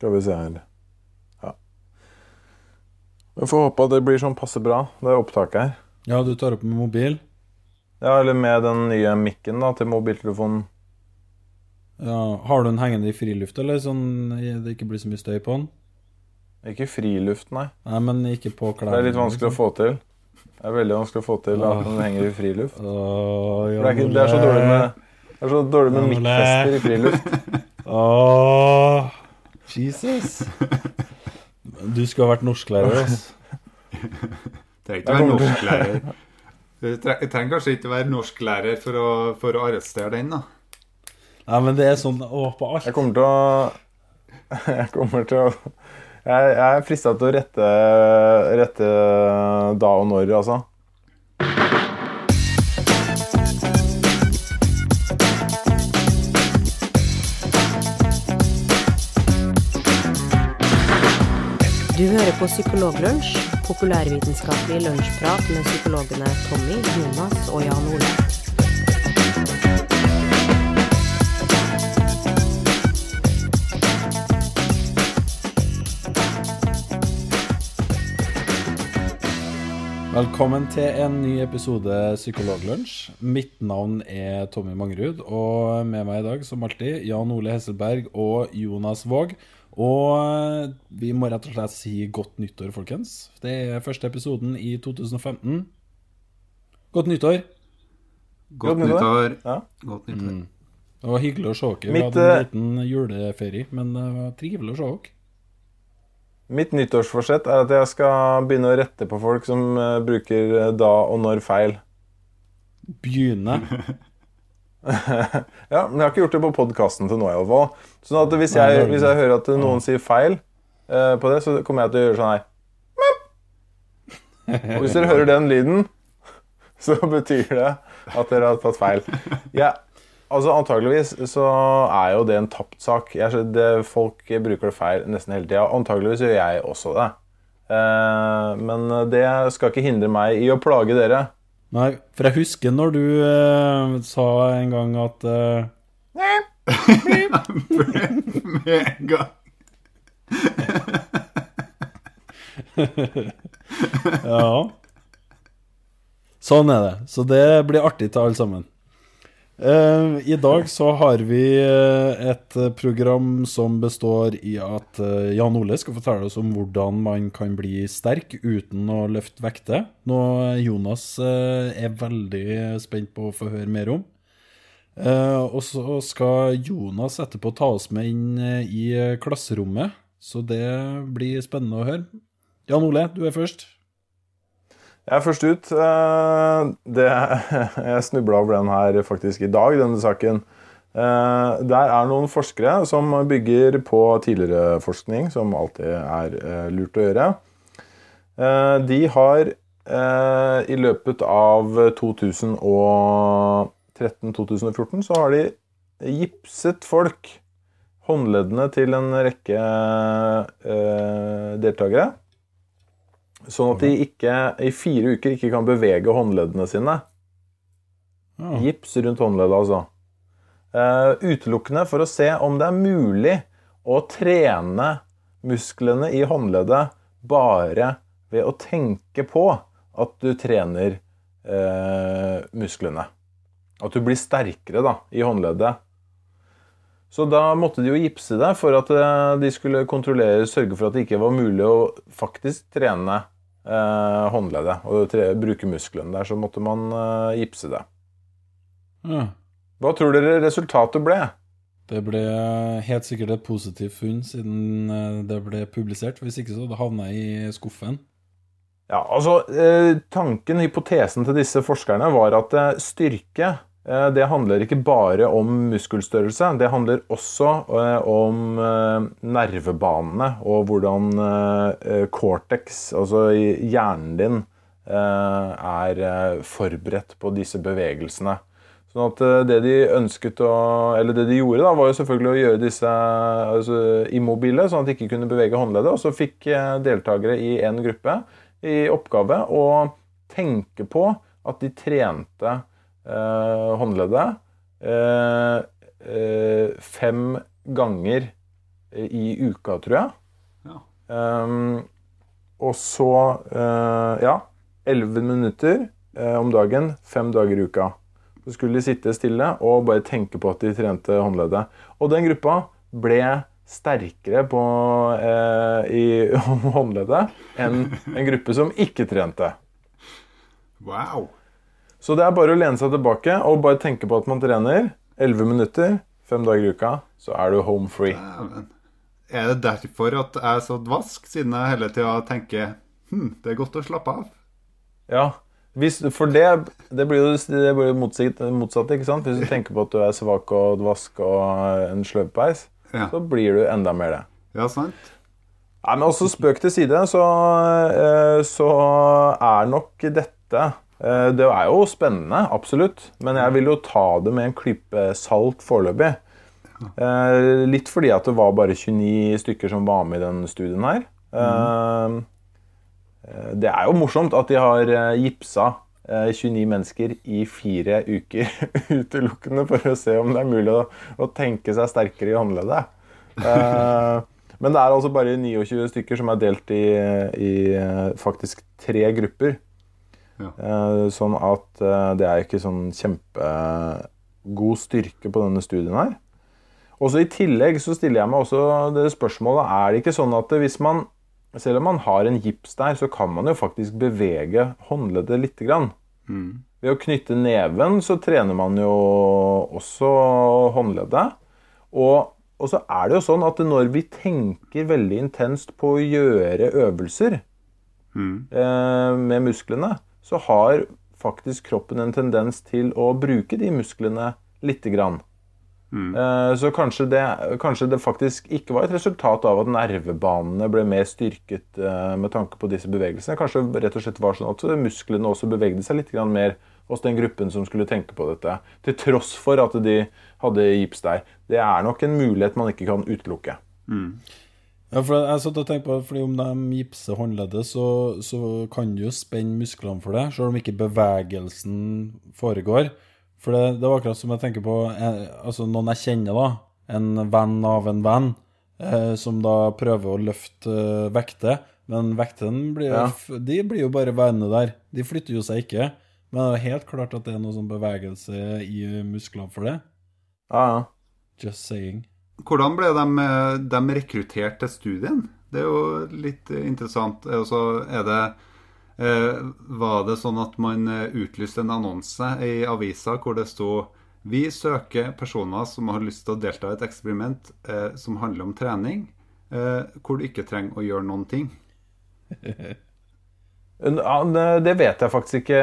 Skal vi se her. Ja. Vi får håpe at det blir sånn passe bra, det opptaket her. Ja, du tar opp med mobil. Ja, eller med den nye mikken da, til mobiltelefonen. Ja, har du den hengende i friluft, eller sånn det ikke blir så mye støy på den? Ikke i friluft, nei. Nei, men ikke på klærne. Det er litt vanskelig å få til. Det er veldig vanskelig å få til at den henger i friluft. Åh, det, er ikke, det er så dårlig med, det er så dårlig med Ole. mikkfester i friluft. Åh, Jesus. Du skulle ha vært norsklærer, altså. Trenger ikke være norsklærer. Du trenger kanskje ikke være norsklærer for å, for å arrestere den, da. Nei, men det er sånn å, på alt. Jeg kommer til å Jeg kommer til å Jeg, jeg er frista til å rette, rette da og når, altså. Du hører på Psykologlunsj, populærvitenskapelig lunsjprat med psykologene Tommy, Jonas og Jan Ole. Velkommen til en ny episode Psykologlunsj. Mitt navn er Tommy Mangerud, og med meg i dag, som alltid, Jan Ole Hesselberg og Jonas Våg. Og vi må rett og slett si godt nyttår, folkens. Det er første episoden i 2015. Godt nyttår. Godt nyttår. nyttår. Ja. Godt nyttår. Det var hyggelig å se dere. Vi hadde en eh, liten juleferie, men det var trivelig å se dere. Mitt nyttårsforsett er at jeg skal begynne å rette på folk som eh, bruker eh, da og når feil. Begynne. Ja, men jeg har ikke gjort det på podkasten til nå, hvert fall. Sånn at hvis jeg, hvis jeg hører at noen sier feil uh, på det, så kommer jeg til å gjøre sånn her. Og hvis dere hører den lyden, så betyr det at dere har tatt feil. Ja, altså Antageligvis så er jo det en tapt sak. Jeg, det, folk bruker det feil nesten hele tida. Antageligvis gjør jeg også det. Uh, men det skal ikke hindre meg i å plage dere. Nei, for jeg husker når du eh, sa en gang at eh, Med en gang. Ja. Sånn er det. Så det blir artig til alle sammen. Eh, I dag så har vi eh, et program som består i at eh, Jan Ole skal fortelle oss om hvordan man kan bli sterk uten å løfte vekter. Noe Jonas er veldig spent på å få høre mer om. Og så skal Jonas etterpå ta oss med inn i klasserommet, så det blir spennende å høre. Jan Ole, du er først. Jeg er først ut. Eh, Det, jeg snubla over den her faktisk i dag, denne saken. Eh, Der er noen forskere som bygger på tidligere forskning, som alltid er eh, lurt å gjøre. De har i løpet av 2013-2014 så har de gipset folk, håndleddene til en rekke deltakere. Sånn at de ikke, i fire uker ikke kan bevege håndleddene sine. Ja. Gips rundt håndleddet, altså. Uh, utelukkende for å se om det er mulig å trene musklene i håndleddet bare ved å tenke på at du trener uh, musklene. At du blir sterkere da, i håndleddet. Så da måtte de jo gipse det for at eh, de skulle kontrollere, sørge for at det ikke var mulig å faktisk trene eh, håndleddet og tre, bruke musklene der. Så måtte man eh, gipse det. Ja. Hva tror dere resultatet ble? Det ble helt sikkert et positivt funn siden eh, det ble publisert. Hvis ikke så det havna i skuffen. Ja, altså, eh, Tanken, hypotesen til disse forskerne var at eh, styrke eh, det handler ikke bare om muskelstørrelse. Det handler også eh, om eh, nervebanene og hvordan eh, cortex, altså hjernen din, eh, er eh, forberedt på disse bevegelsene. Sånn at eh, det de ønsket å Eller det de gjorde, da, var jo selvfølgelig å gjøre disse altså, immobile, sånn at de ikke kunne bevege håndleddet. Og så fikk eh, deltakere i en gruppe i oppgave å tenke på at de trente eh, håndleddet eh, eh, fem ganger i uka, tror jeg. Ja. Um, og så eh, Ja. 11 minutter eh, om dagen, fem dager i uka. Så skulle de sitte stille og bare tenke på at de trente håndleddet. Og den gruppa ble sterkere på, eh, i håndleddet enn en gruppe som ikke trente. Wow. Så det er bare å lene seg tilbake og bare tenke på at man trener. 11 minutter, fem dager i uka, så er du home free. Er det derfor at jeg er så dvask, siden jeg hele tida tenker hm, det er godt å slappe av? Ja, hvis, for det, det blir jo det blir motsatt, motsatt, ikke sant? Hvis du tenker på at du er svak og dvask og en sløvpeis, Ja. så blir du enda mer det. Ja, sant? Nei, men også spøk til side, så, eh, så er nok dette Det er jo spennende, absolutt, men jeg vil jo ta det med en klype salt foreløpig. Eh, Litt fordi at det var bare 29 stykker som var med i den studien her. Eh, eh, Det er jo morsomt at de har eh, gipsa eh, 29 mennesker i fire uker utelukkende for å se om det er mulig å, å tenke seg sterkere i håndleddet. Eh, Men det er altså bare 29 stykker som er delt i, i eh, faktisk tre grupper. Ja. Eh, Sånn at eh, det er ikke sånn kjempegod styrke på denne studien her. Også I tillegg så stiller jeg meg også det spørsmålet Er det ikke sånn at hvis man selv om man har en gips der, så kan man jo faktisk bevege håndleddet lite grann. Ved å knytte neven så trener man jo også håndleddet. Og, og så er det jo sånn at når vi tenker veldig intenst på å gjøre øvelser eh, med musklene, så har faktisk kroppen en tendens til å bruke de musklene lite grann. Mm. Så kanskje det, kanskje det faktisk ikke var et resultat av at nervebanene ble mer styrket eh, med tanke på disse bevegelsene. Kanskje rett og slett var sånn at musklene også bevegde seg litt grann mer hos den gruppen som skulle tenke på dette. Til tross for at de hadde gips der. Det er nok en mulighet man ikke kan utelukke. Ja, for jeg satt og tenkte på fordi Om de gipser håndleddet, så, så kan du jo spenne musklene for det, selv om ikke bevegelsen foregår. For det, det var akkurat som jeg tenker på eh, altså noen jeg kjenner, da. En venn av en venn, eh, som da prøver å løfte eh, vekter. Men vektene blir, Ja. de blir jo bare værende der. De flytter jo seg ikke. Men det er helt klart at det er noe sånn bevegelse i musklene for det. Ja, ja. Just saying. Hvordan ble de, eh, de rekruttert til studien? Det er jo litt interessant. Og er det eh, Var det sånn at man eh, utlyste en annonse i avisa hvor det sto Vi søker personer som har lyst til å delta i et eksperiment som handler om trening, hvor du ikke trenger å gjøre noen ting. Ja, det- vet jeg faktisk ikke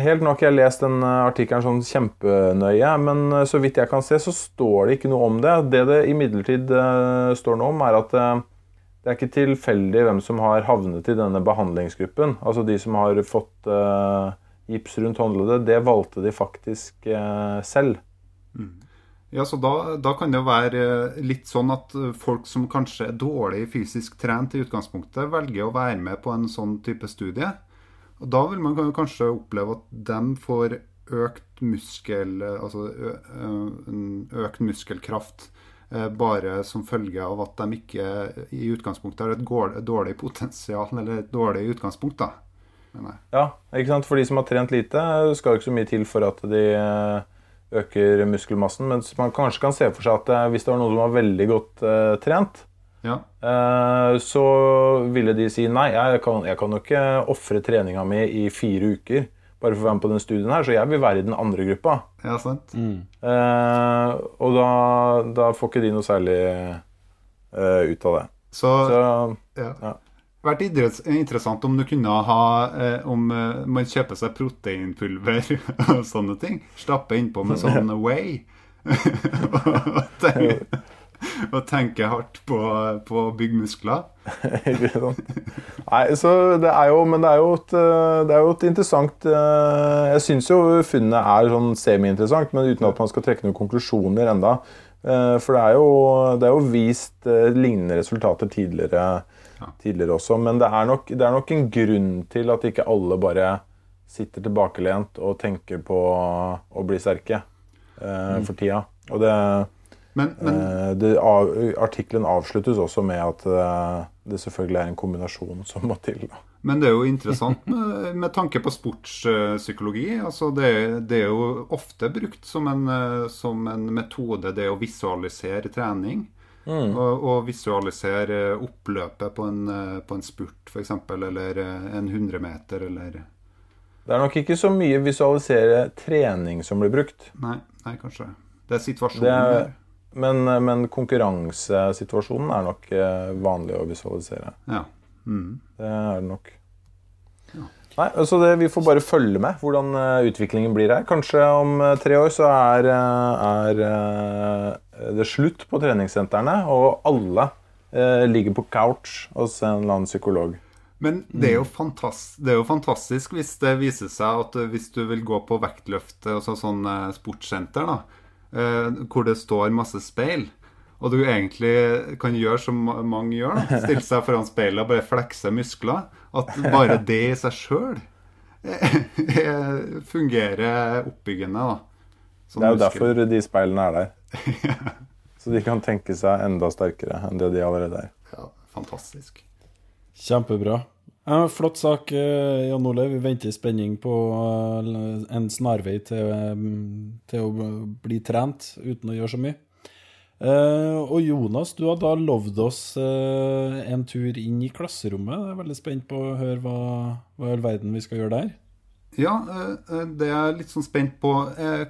helt. Nå har ikke jeg lest den eh, artikkelen sånn kjempenøye, men eh, så vidt jeg kan se, så står det ikke noe om det. Det det imidlertid eh, står noe om, er at det er ikke tilfeldig hvem som har havnet i denne behandlingsgruppen. Altså de som har fått gips rundt håndleddet, det valgte de faktisk selv. selv. Ja, så da, da kan det jo være eh, litt sånn at eh, folk som kanskje er dårlig fysisk trent i utgangspunktet, velger å være med på en sånn type studie. Og da vil man kanskje oppleve at de får økt muskel, eh, altså økt muskelkraft bare som følge av at de ikke i utgangspunktet har et dårlig potensial, eller et dårlig utgangspunkt, da. Ja, ikke sant? For de som har trent lite, skal ikke så mye til for at de øker muskelmassen. Mens man kanskje kan se for seg at eh, hvis det var noen som var veldig godt eh, trent, Ja. eh, så ville de si nei, jeg kan, jeg kan jo ikke ofre treninga mi i fire uker bare for å være med på den studien her, så jeg vil være i den andre gruppa. ja, sant? Eh, og da, da får ikke de noe særlig eh, ut av det. Så, Så ja. ja. Vært interessant om du kunne ha eh, Om eh, man kjøper seg proteinpulver og sånne ting. Stappe innpå med sånn Way. og, tenke, og tenke hardt på, på å bygge muskler. Nei, så det er jo Men det er jo et, eh, det er jo et interessant eh, Jeg syns jo funnet er sånn semi-interessant, men uten at man skal trekke noen konklusjoner enda. For det er jo, det er jo vist lignende resultater tidligere, tidligere også. Men det er, nok, det er nok en grunn til at ikke alle bare sitter tilbakelent og tenker på å bli sterke eh, for tida. Og det, Men, men Eh, det, av, artikkelen avsluttes også med at eh, det selvfølgelig er en kombinasjon som må til. Da. Men det er jo interessant med, med tanke på sportspsykologi. Altså det, det er jo ofte brukt som en, eh, som en metode, det å visualisere trening. Og, og visualisere oppløpet på en, eh, på en spurt, f.eks., eller eh, en 100-meter, eller Det er nok ikke så mye visualisere trening som blir brukt. Nei, nei kanskje. Det er situasjonen Det er, men, men konkurransesituasjonen er nok eh, vanlig å visualisere. Ja. Mm. Det er det nok. Nei, altså det, Vi får bare følge med hvordan eh, utviklingen blir her. Kanskje om eh, tre år så er, eh, er det slutt på treningssentrene, og alle ligger på couch hos en eller annen psykolog. Men det er, jo fantastisk, det er jo fantastisk hvis det viser seg at hvis du vil gå på vektløft, altså sånn sportssenter, da, hvor det står masse speil, og du egentlig kan gjøre som mange gjør, stille seg foran speilet og bare flekse muskler, at bare det i seg sjøl fungerer oppbyggende. da. Som Det er jo derfor de speilene er der. Så de kan tenke seg enda sterkere enn det de allerede er. Ja, fantastisk. Kjempebra. Ja, flott sak, eh, Jan Ole. Vi venter i spenning på eh, en snarvei til, eh, til å bli trent uten å gjøre så mye. Eh, og Jonas, du har da lovd oss uh, en tur inn i klasserommet. Jeg er veldig spent på å høre hva, hva i all verden vi skal gjøre der. Ja, eh, eh, det er jeg litt sånn spent på.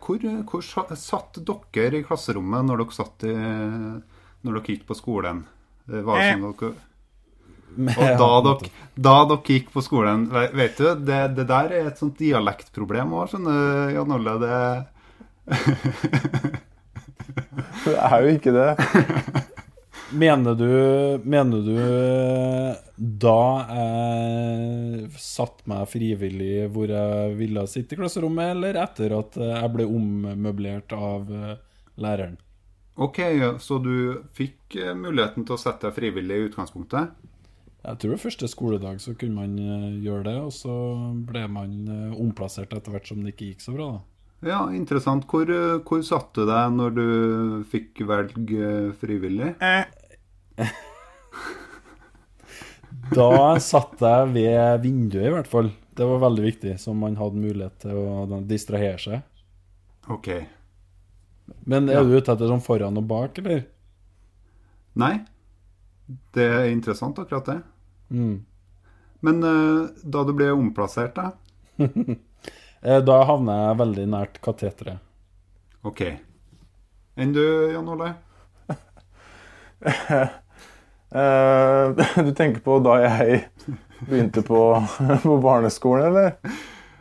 Hvor, hvor satt dere i klasserommet når dere satt i, når dere gikk på skolen? Det var sånn dere, og da dere, da dere gikk på skolen Vet du, det, det der er et sånt dialektproblem òg, skjønner du, Jan Olle. Det, Det er jo ikke det. Mener du, mener du eh, da jeg satte meg frivillig hvor jeg ville sitte i klasserommet, eller etter at jeg ble ommøblert av eh, læreren? ok, så du fikk eh, muligheten til å sette deg frivillig i utgangspunktet? Jeg tror første skoledag så kunne man eh, gjøre det, og så ble man eh, omplassert etter hvert som det ikke gikk så bra. da. Ja, interessant. Hvor, eh, hvor satt du deg når du fikk velge eh, frivillig? Da satt jeg ved vinduet, i hvert fall. Det var veldig viktig, så man hadde mulighet til å distrahere seg. Ok. Men er du ute etter sånn foran og bak, eller? Nei. Det er interessant, akkurat det. Mm. Men uh, da du ble omplassert, da? Eh, Da havner jeg veldig nært kateteret. Ok. Enn du, Jan Ole? Eh, du tenker på da jeg begynte på, på barneskolen, eller?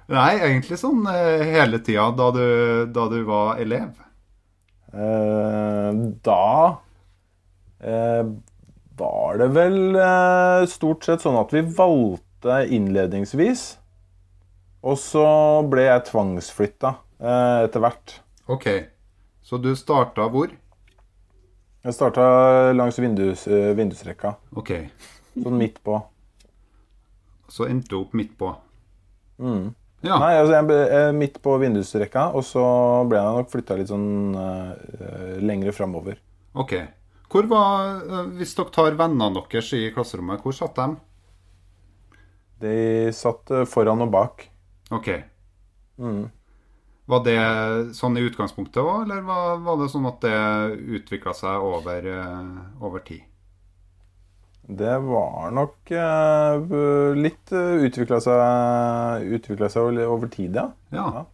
Nei, egentlig sånn eh, hele tida da du, da du var elev. Eh, da eh, var det vel stort sett sånn at vi valgte innledningsvis. Og så ble jeg tvangsflytta eh, etter hvert. Ok. Så du starta hvor? Jeg starta langs vindus, eh, vindusrekka, Ok. sånn midt på. Så endte du opp midt på. Mm. Ja. Nei, altså jeg ble eh, midt på vindusrekka, og så ble jeg nok flytta litt sånn eh, lengre framover. Ok. Hvor var, Hvis dere tar vennene deres i klasserommet, hvor satt de? De satt foran og bak. Ok. Mm. Var det sånn i utgangspunktet òg, eller var, var det sånn at det utvikla seg over, eh, over tid? Det var nok eh, litt utvikla seg, utviklet seg over- tid, ja. Ja. Ja.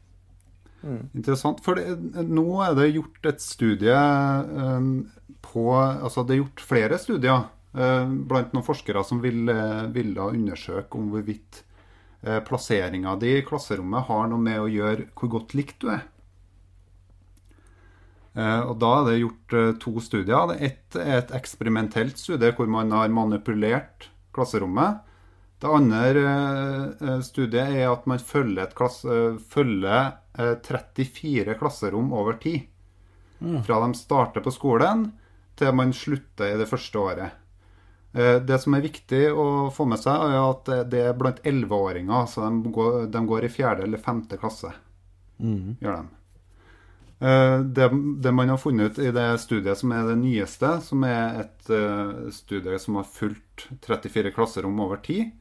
Interessant. For det, nå er det gjort et studie eh, på Altså det er gjort flere studier eh, blant noen forskere som ville, ville undersøke om hvorvidt eh, plasseringa di i klasserommet har noe med å gjøre hvor godt likt du er. Eh, og Da er det gjort eh, to studier. Ett er et eksperimentelt studie hvor man har manipulert klasserommet. Det andre eh, studiet er at man følger, klasse, eh, følger eh, 34 klasserom over tid. Fra de starter på skolen til man slutter i det første året. Eh, Det som er viktig å få med seg, er at det- det er blant 11-åringer. Så de går, de går i fjerde eller femte klasse. Gjør de. Eh, det, det, man har funnet ut i det studiet som er det nyeste, som er et studie som har fulgt 34 klasserom over tid,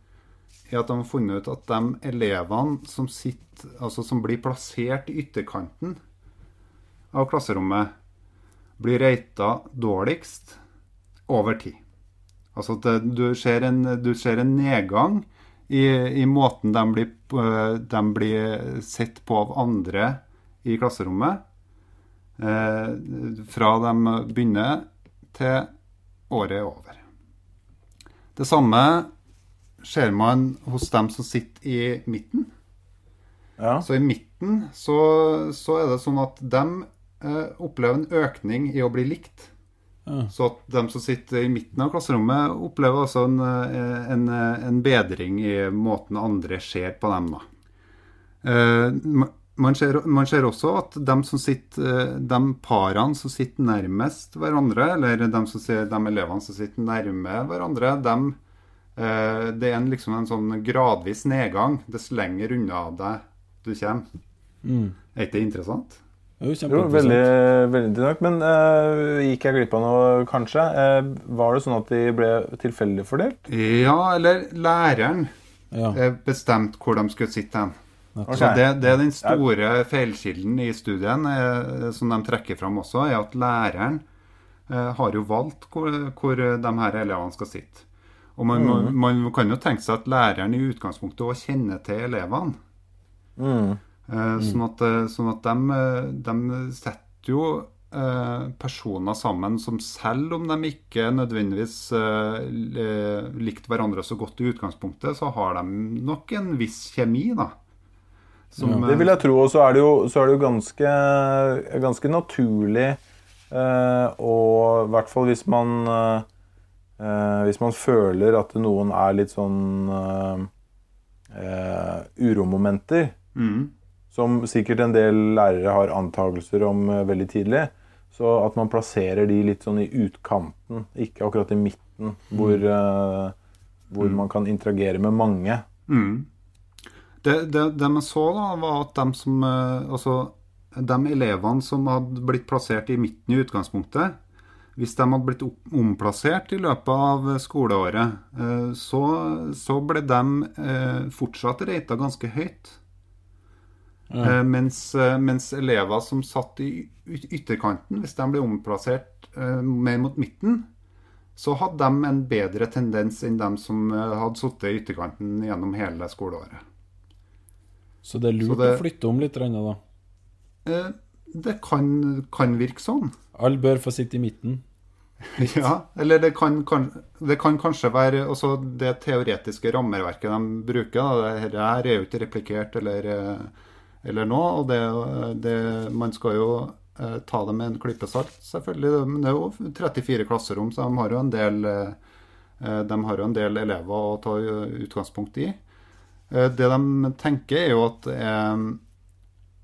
er at de har funnet ut at de elevene som, sitter, altså som blir plassert i ytterkanten av klasserommet, blir reita dårligst over tid. Altså at du ser en, du ser en nedgang i, i måten de blir, de blir sett på av andre i klasserommet Eh, fra de begynner til året er over. Det samme ser man hos dem som sitter i midten. Ja. Så i midten så, så, er det sånn at de eh, opplever en økning i å bli likt. Ja. Så at de som sitter i midten av klasserommet, opplever altså en, eh, en, en bedring i måten andre ser på dem. da. Eh, man ser, man ser, også at de, som sitter, de parene som sitter nærmest hverandre, eller de, som ser, de elevene som sitter nærme hverandre, de, eh, det er en, liksom en sånn gradvis nedgang dess lenger unna deg du kommer. Mm. Er ikke det interessant? Jo, jo veldig, veldig, interessant. Men uh, gikk jeg glipp av noe, kanskje? Uh, var det sånn at de ble tilfeldig fordelt? Ja, eller læreren ja. bestemte hvor de skulle sitte hen. Okay. Det, det, er den store feilkilden i studien eh, som de trekker fram også, er at læreren eh, har jo valgt hvor, hvor de her elevene skal sitte. Og man, mm. man, man, kan jo tenke seg at læreren i utgangspunktet òg kjenner til elevene. Mm. Eh, sånn, at, eh, sånn at, de, eh, de setter jo eh, personer sammen som selv om de ikke nødvendigvis likte hverandre så godt i utgangspunktet, så har de nok en viss kjemi, da. Som, ja. Det vil jeg tro. Og så er det jo, er det jo ganske, ganske, naturlig eh, og i hvert fall hvis man eh, Hvis man føler at noen er litt sånn uromomenter, mm. Som sikkert en del lærere har antakelser om eh, veldig tidlig, så at man plasserer de litt sånn i utkanten, ikke akkurat i midten, hvor, mm. Eh, hvor mm. man kan interagere med mange. Mm. Det, det, det vi så, da, var at de som eh, Altså, de elevene som hadde blitt plassert i midten i utgangspunktet, hvis de hadde blitt omplassert i løpet av skoleåret, så, så ble de fortsatt rata ganske høyt. Ja. Mens, mens, elever som satt i ytterkanten, hvis de ble omplassert mer mot midten, så hadde de en bedre tendens enn de som hadde sittet i ytterkanten gjennom hele skoleåret. Så det er lurt det, å flytte om litt, da? Eh, det kan, kan, virke sånn. Alle bør få sitte i midten? ja, eller det kan, kan, det kan kanskje være også det teoretiske rammeverket de bruker. Da. Dette er jo ikke replikert eller, eh, eller noe. Og det, det, man skal jo eh, ta det med en klype salt, selvfølgelig. Men det er jo 34 klasserom, så de har jo en del, eh, jo en del elever å ta utgangspunkt i. Eh, det de tenker, er jo at, eh,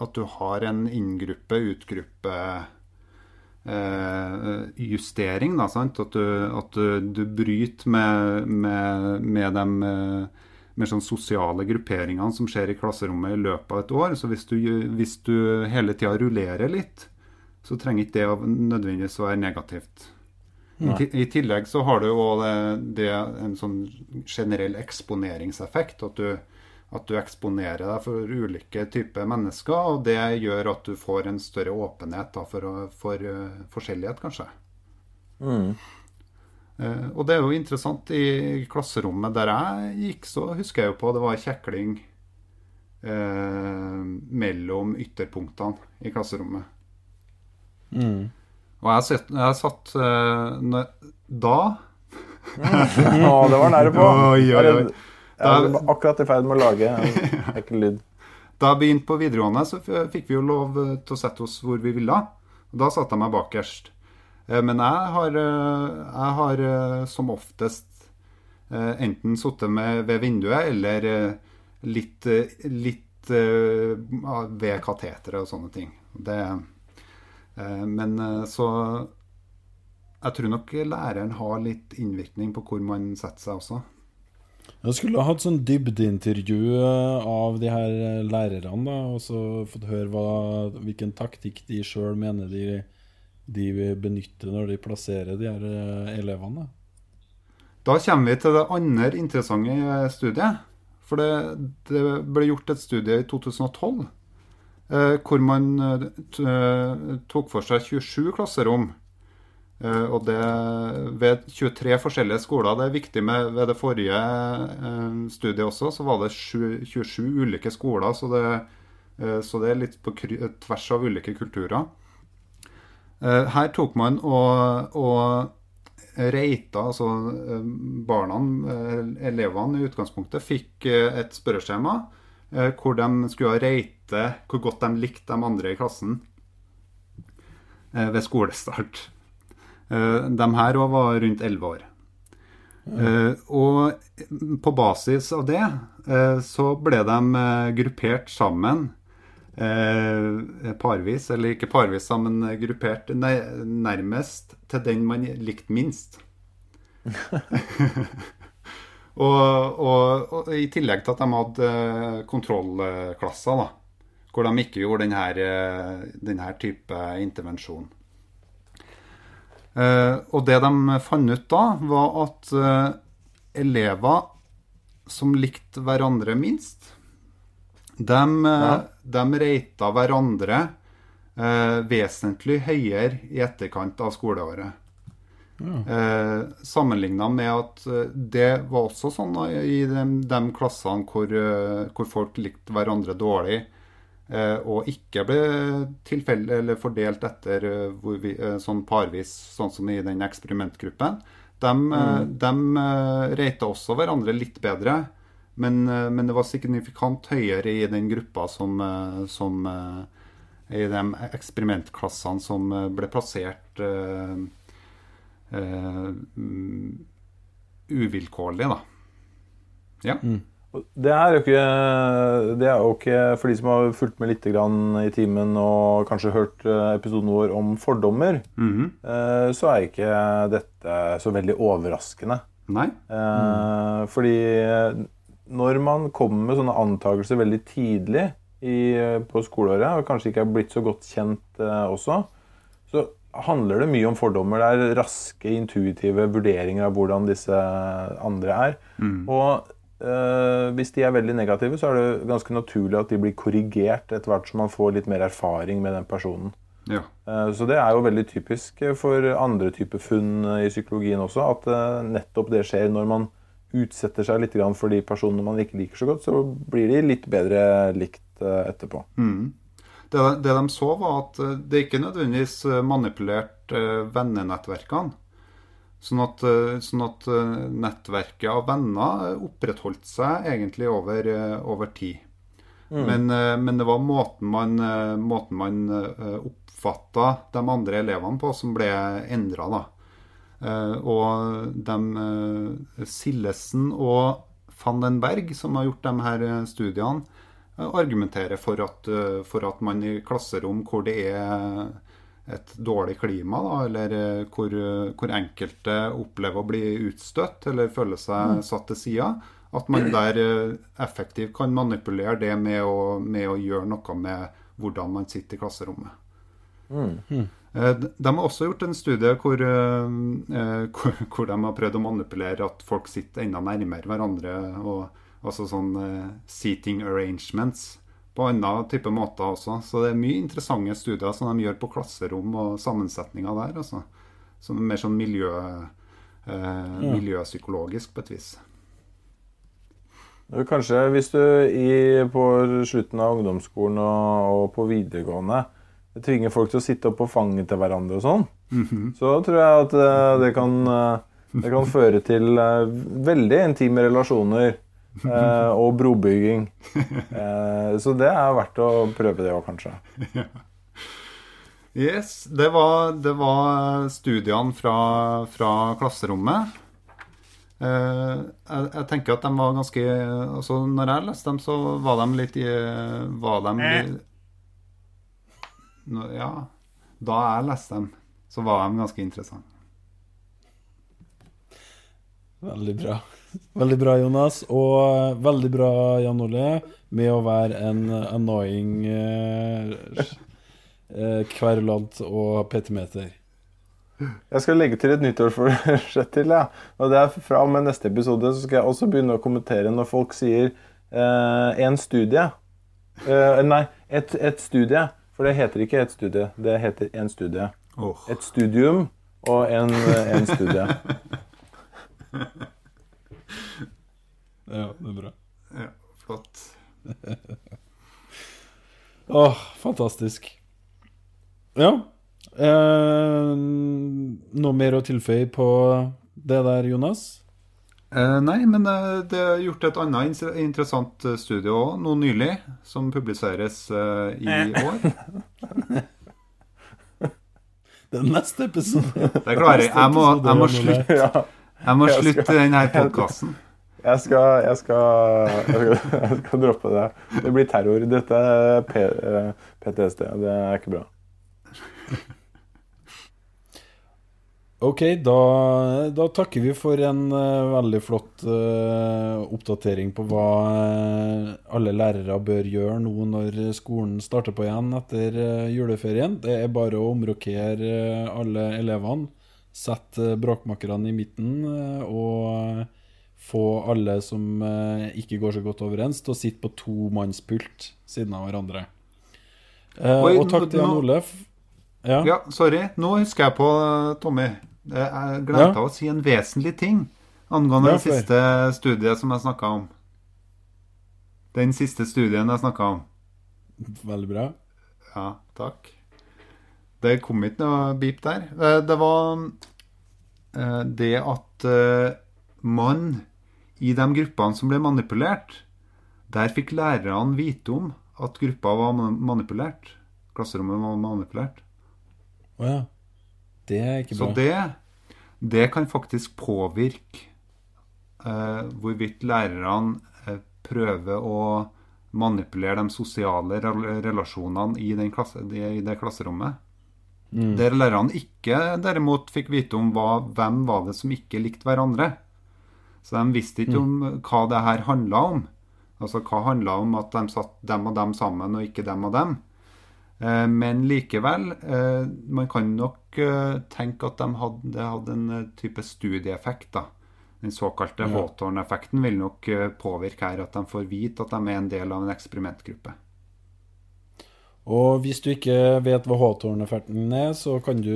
at du har en inngruppe, utgruppe eh, justering, da, sant? At du, at du, du bryter med, med, med de mer sånn sosiale grupperingene som skjer i klasserommet i løpet av et år. Så hvis du, hvis du hele tida rullerer litt, så trenger ikke det nødvendigvis å være negativt. I, I, tillegg så har du jo det, det, en sånn generell eksponeringseffekt. At du, at du eksponerer deg for ulike typer mennesker, og det gjør at du får en større åpenhet da, for, for uh, forskjellighet, kanskje. Mm. Uh, og det er jo interessant. I klasserommet der jeg gikk, så husker jeg jo på det var kjekling eh, mellom ytterpunktene i klasserommet. Mm. Og jeg, satt, jeg satt da Å, det var nære på. Oi, oi, oi. Jeg var akkurat i ferd med å lage en ekkel lyd. Da jeg begynte på videregående, så fikk vi jo lov eh, til å sette oss hvor vi ville. Da satte jeg meg bakerst. Eh, men jeg har, eh, jeg har som oftest enten sittet ved vinduet eller litt, litt ved kateteret og sånne ting. Det, men så Jeg tror nok læreren har litt innvirkning på hvor man setter seg også. Jeg skulle ha hatt sånn dybdeintervju eh, av de her eh, lærerne, da, og så fått høre hva, hvilken taktikk de sjøl mener de, de benytter når de plasserer de her eh, elevene. Da kommer vi til det andre interessante studiet. For det, det ble gjort et studie i 2012 eh, hvor man eh, tok for seg 27 klasserom. Eh, og det ved 23 forskjellige skoler. Det er viktig med Ved det forrige eh, studiet også, så var det 27 ulike skoler. Så det, eh, så det er litt på tvers av ulike kulturer. Eh, Her tok man og, og reita, altså eh, barna, eh, elevene i utgangspunktet, fikk et spørreskjema hvor de skulle reite hvor godt de likte de andre i klassen ved skolestart. De her òg var rundt 11 år. Ja. Og på basis av det så ble de gruppert sammen eh, parvis, eller ikke parvis, men gruppert nærmest til den man likte minst. og, og, og i tillegg til at de hadde eh, kontrollklasser, da, hvor de ikke gjorde denne, eh, denne type intervensjon. Eh, og det de fant ut da, var at eh, elever som likte hverandre minst, de, ja. de reita hverandre eh, vesentlig høyere i etterkant av skoleåret. Eh, Sammenligna med at eh, det var også sånn i de, de klassene hvor, eh, hvor folk likte hverandre dårlig, eh, og ikke ble tilfelle eller fordelt etter eh, vi, eh, sånn parvis, sånn som i den eksperimentgruppen. De, mm. de eh, reita også hverandre litt bedre, men, eh, men det var signifikant høyere i den gruppa som, eh, som eh, I de eksperimentklassene som ble plassert uh, mm, uvilkårlig, da. Ja. Mm. Det er, jo ikke, det er jo ikke For de som har fulgt med litt grann i timen og kanskje hørt episoden vår om fordommer, mm -hmm. så er ikke dette så veldig overraskende. Nei? Mm. Fordi når man kommer med sånne antakelser veldig tidlig i, på skoleåret, og kanskje ikke er blitt så godt kjent eh, også, så handler det mye om fordommer. Det er raske, intuitive vurderinger av hvordan disse andre er. Og eh, hvis de er veldig negative, så er det ganske naturlig at de blir korrigert etter hvert som man får litt mer erfaring med den personen. Ja. Eh, Så det er jo veldig typisk for andre typer funn i psykologien også, at eh, nettopp det skjer når man utsetter seg litt for de personene man ikke liker så godt, så blir de litt bedre likt etterpå. etterpå. Det, det de så, var at eh, det ikke nødvendigvis eh, manipulerte eh, vennenettverkene. Sånn at, eh, sånn at eh, nettverket av venner eh, opprettholdt seg egentlig over, eh, over tid. Men, eh, men det var måten man, eh, måten man oppfatta de andre elevene på, som ble endra, da. Eh, Og de eh, Sillesen og van den Berg, som har gjort de her eh, studiene, argumenterer for at, for at man i klasserom hvor det er et dårlig klima, da, eller hvor, hvor enkelte opplever å bli utstøtt eller føler seg satt til side, at man der effektivt kan manipulere det med å, med å gjøre noe med hvordan man sitter i klasserommet. Eh, De de har også gjort en studie hvor, eh, eh, hvor, hvor de har prøvd å manipulere at folk sitter enda nærmere hverandre. Og, altså sånn eh, seating arrangements på andre type måter også. Så det er mye interessante studier som de gjør på klasserom og sammensetninger der. Altså. Som er mer sånn miljø, eh, miljøpsykologisk på et vis. Kanskje hvis du i, på slutten av ungdomsskolen og, og på videregående tvinger folk til å sitte opp på fanget til hverandre og sånn, så tror jeg at uh, det kan, uh, det kan føre til uh, veldig intime relasjoner eh, og brobygging. Eh, så det er verdt å prøve det òg, kanskje. Yes, det var, det var studiene fra, fra klasserommet. Eh, jeg, jeg tenker at de var ganske altså Når jeg leste dem, så var de litt i Var de litt, Ja. Da jeg leste dem, så var de ganske interessante. Veldig bra. Veldig bra, Jonas. Og veldig bra, Jan Ole, med å være en annoying eh, eh, kverulant og petimeter. Jeg skal legge til et nyttårsforsett til. Ja. Og det er Fra og med neste episode så skal jeg også begynne å kommentere når folk sier eh, 'en studie'. Eh, nei, et, et studie. For det heter ikke et studie. Det heter en studie. Oh. Et studium og en, en studie. Ja, det er bra. Ja, flott. Åh, fantastisk. Ja. Eh, noe mer å tilføye på det der, Jonas? Eh, nei, men eh, det er gjort et annet interessant eh, studie òg, nå nylig, som publiseres i år. Det er neste episode. Det klarer jeg. Jeg må, jeg må slutte, jeg må slutte denne podkasten. jeg skal, jeg, skal, jeg, skal, jeg skal droppe det. Det blir terror. Dette er PTSD. Det er ikke bra. Ok, da, da takker vi for en uh, veldig flott uh, oppdatering på hva uh, alle lærere bør gjøre nå når skolen starter på igjen etter juleferien. Det er bare å omrokere alle elevene, sette bråkmakerne i midten og få alle som ikke går så godt overens, til å sitte på tomannspult siden av hverandre. Og takk til Jan Olef. Ja. Ja, sorry. Nå husker jeg på, Tommy. Jeg glemte Ja. å si en vesentlig ting angående det siste studiet som jeg snakka om. Den siste studien jeg snakka om. Veldig bra. Ja, takk. Det kom ikke noe beep der. Eh, Det var eh, det at eh, man i de gruppene som ble manipulert, der fikk lærerne vite om at gruppa var manipulert. Klasserommet var manipulert. Å ja. Det er ikke Så det, det kan faktisk påvirke eh, hvorvidt lærerne eh, prøver å manipulere de sosiale relasjonene i, den klasse, i det klasserommet. Mm. Der lærerne ikke derimot fikk vite om hva, hvem var det som ikke likte hverandre. Så de visste ikke om hva det her handla om. Altså hva handla om at de satt dem og dem sammen, og ikke dem og dem. Eh, Men likevel, eh, man kan nok eh, tenke at de hadde, det hadde en type studieeffekt. da. Den såkalte Ja. Hawthorne-effekten vil nok påvirke her at de får vite at de er en del av en eksperimentgruppe. Og hvis du ikke vet hva Hawthorne-effekten er, så kan du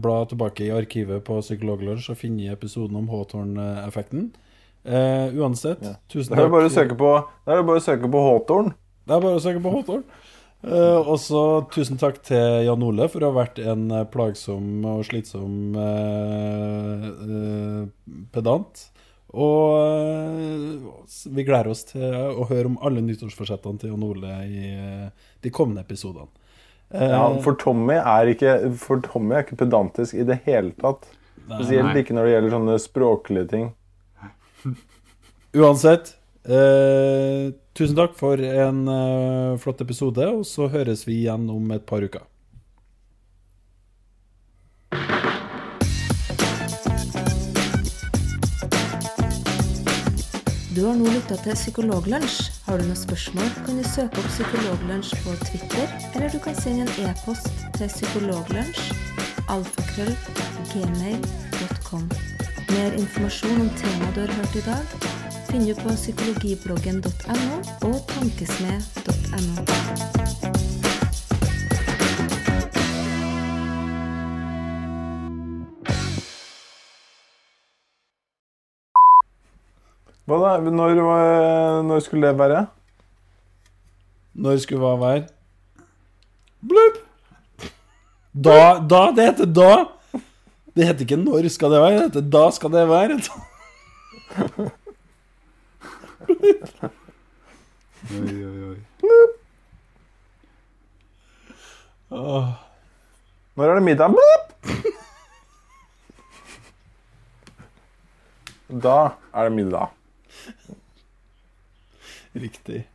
bla tilbake i arkivet på Psykologlunsj og finne episoden om Hawthorne-effekten. Uh, uansett, tusen Da er det takk. bare å søke på, da er det bare å søke på Hawthorne. Det er bare å søke på Hawthorne. Eh, og så tusen takk til Jan Ole for å ha vært en eh, plagsom og slitsom uh, uh, pedant. Og vi gleder oss til å høre om alle nyttårsforsettene til Jan Ole i de kommende episodene. Eh, Ja, for Tommy er ikke, for Tommy er ikke pedantisk i det hele tatt. Spesielt ikke når det gjelder sånne språklige ting. Uansett, eh, tusen takk for en uh, flott episode, og så høres vi igjen om et par uker. Du har nå lytta til Psykologlunsj. Har du noen spørsmål, kan du søke opp Psykologlunsj på Twitter, eller du kan sende en e-post til psykologlunsj. Mer informasjon om temaet du har hørt i dag, finner du på psykologibloggen.no og tankesmed.no. Hva da? Når, når skulle det være? Når skulle hva være? Blubb! Da, da, det heter da. Det heter ikke når skal det være, det heter da skal det være. Oi, oi, oi. Oh. Når er det middag? Da er det middag. riktig.